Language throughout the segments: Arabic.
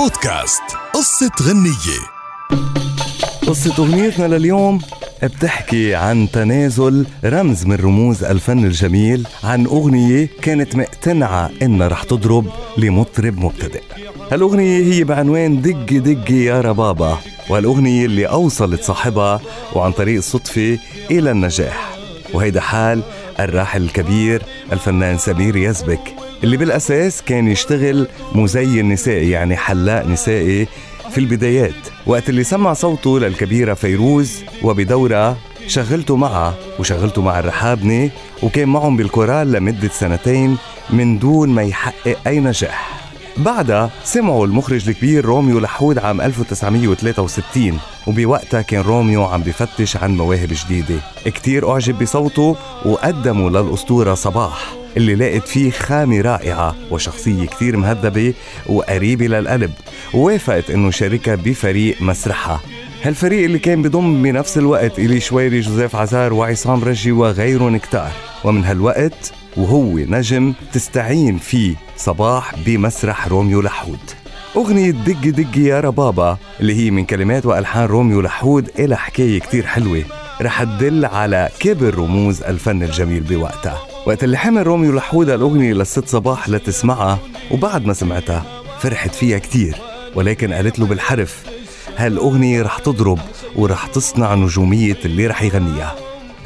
بودكاست. قصة غنية. قصة أغنيتنا لليوم بتحكي عن تنازل رمز من رموز الفن الجميل عن أغنية كانت مقتنعة إنها رح تضرب لمطرب مبتدئ. هالأغنية هي بعنوان دقي دقي يا ربابا والأغنية اللي أوصلت صاحبها وعن طريق الصدفة إلى النجاح. وهيدا حال الراحل الكبير الفنان سمير يزبك اللي بالأساس كان يشتغل مزين نسائي يعني حلاق نسائي في البدايات. وقت اللي سمع صوته للكبيرة فيروز وبدورة شغلته معها وشغلته مع الرحابني وكان معهم بالكورال لمدة سنتين من دون ما يحقق أي نجاح. بعدها سمعوا المخرج الكبير روميو لحود عام 1963 وبوقتها كان روميو عم بفتش عن مواهب جديدة. كتير أعجب بصوته وقدموا للأسطورة صباح. اللي لقت فيه خامة رائعة وشخصية كتير مهذبة وقريبة للقلب. ووافقت إنه شاركها بفريق مسرحها. هالفريق اللي كان بضم بنفس الوقت إلي شويري جوزيف عزار وعصام رجي وغيرهم كتار. ومن هالوقت وهو نجم تستعين فيه صباح بمسرح روميو لحود. أغنية دق دق يا ربابا اللي هي من كلمات وألحان روميو لحود إلى حكاية كتير حلوة. رح تدل على كبر رموز الفن الجميل بوقتها. وقت اللي حمل روميو لحود الأغنية للست صباح لتسمعها وبعد ما سمعتها فرحت فيها كتير ولكن قالت له بالحرف هالأغنية رح تضرب ورح تصنع نجومية اللي رح يغنيها.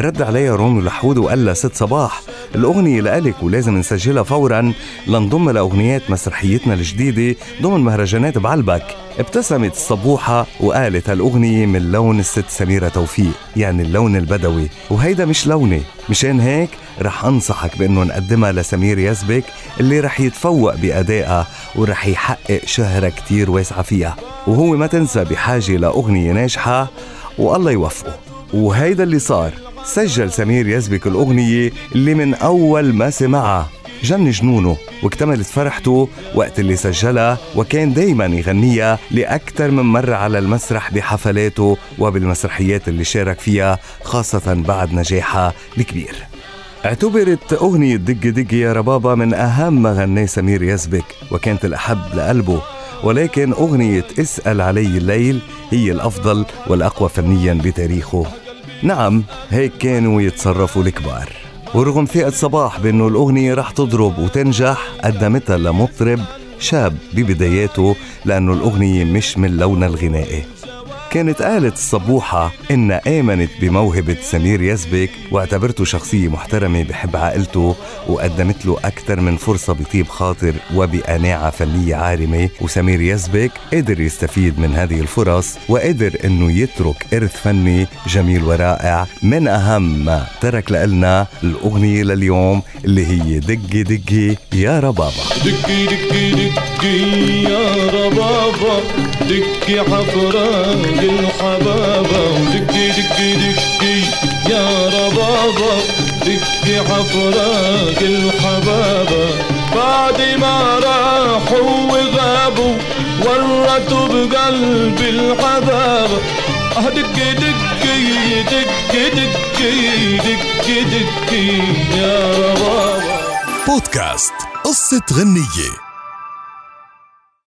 رد عليها روميو لحود وقال لها ست صباح الأغنية لإلك ولازم نسجلها فورا. لنضم لأغنيات مسرحيتنا الجديدة ضمن مهرجانات بعلبك. ابتسمت الصبوحة وقالت هالأغنية من لون الست سميرة توفيق يعني اللون البدوي. وهيدا مش لوني مشان هيك رح أنصحك بأنه نقدمها لسمير يزبك اللي رح يتفوق بأدائها ورح يحقق شهرة كتير واسعة فيها. وهو ما تنسى بحاجة لأغنية ناجحة والله يوفقه. وهيدا اللي صار. سجل سمير يزبك الأغنية اللي من أول ما سمعها. جن جنونه واكتملت فرحته وقت اللي سجلها وكان دايما يغنيها لأكثر من مرة على المسرح بحفلاته وبالمسرحيات اللي شارك فيها خاصة بعد نجاحها الكبير. اعتبرت أغنية دق دق يا ربابا من أهم ما غناه سمير يزبك وكانت الأحب لقلبه. ولكن أغنية اسأل علي الليل هي الأفضل والأقوى فنيا بتاريخه. نعم هيك كانوا يتصرفوا الكبار. ورغم ثقة صباح بأنه الأغنية رح تضرب وتنجح قدمتها لمطرب شاب ببداياته لأنه الأغنية مش من لونها الغنائي كانت قالت الصبوحة إنها آمنت بموهبة سمير يزبك واعتبرته شخصية محترمة بحب عائلته وقدمت له أكثر من فرصة بطيب خاطر وبقناعة فنية عارمة. وسمير يزبك قدر يستفيد من هذه الفرص وقدر إنه يترك إرث فني جميل ورائع. من أهم ما ترك لنا الأغنية لليوم اللي هي دقي دقي يا ربابا. دقي دقي دقي يا ربابا. دقي حفرة الحبابة دقي دقي دقي. يا ربابة دقي حفرة الحبابة بعد ما راحوا وغابوا ورطوا بقلبي الحبابة أه دقي دقي دقي دقي دقي دقي. يا ربابة بودكاست قصة غنية.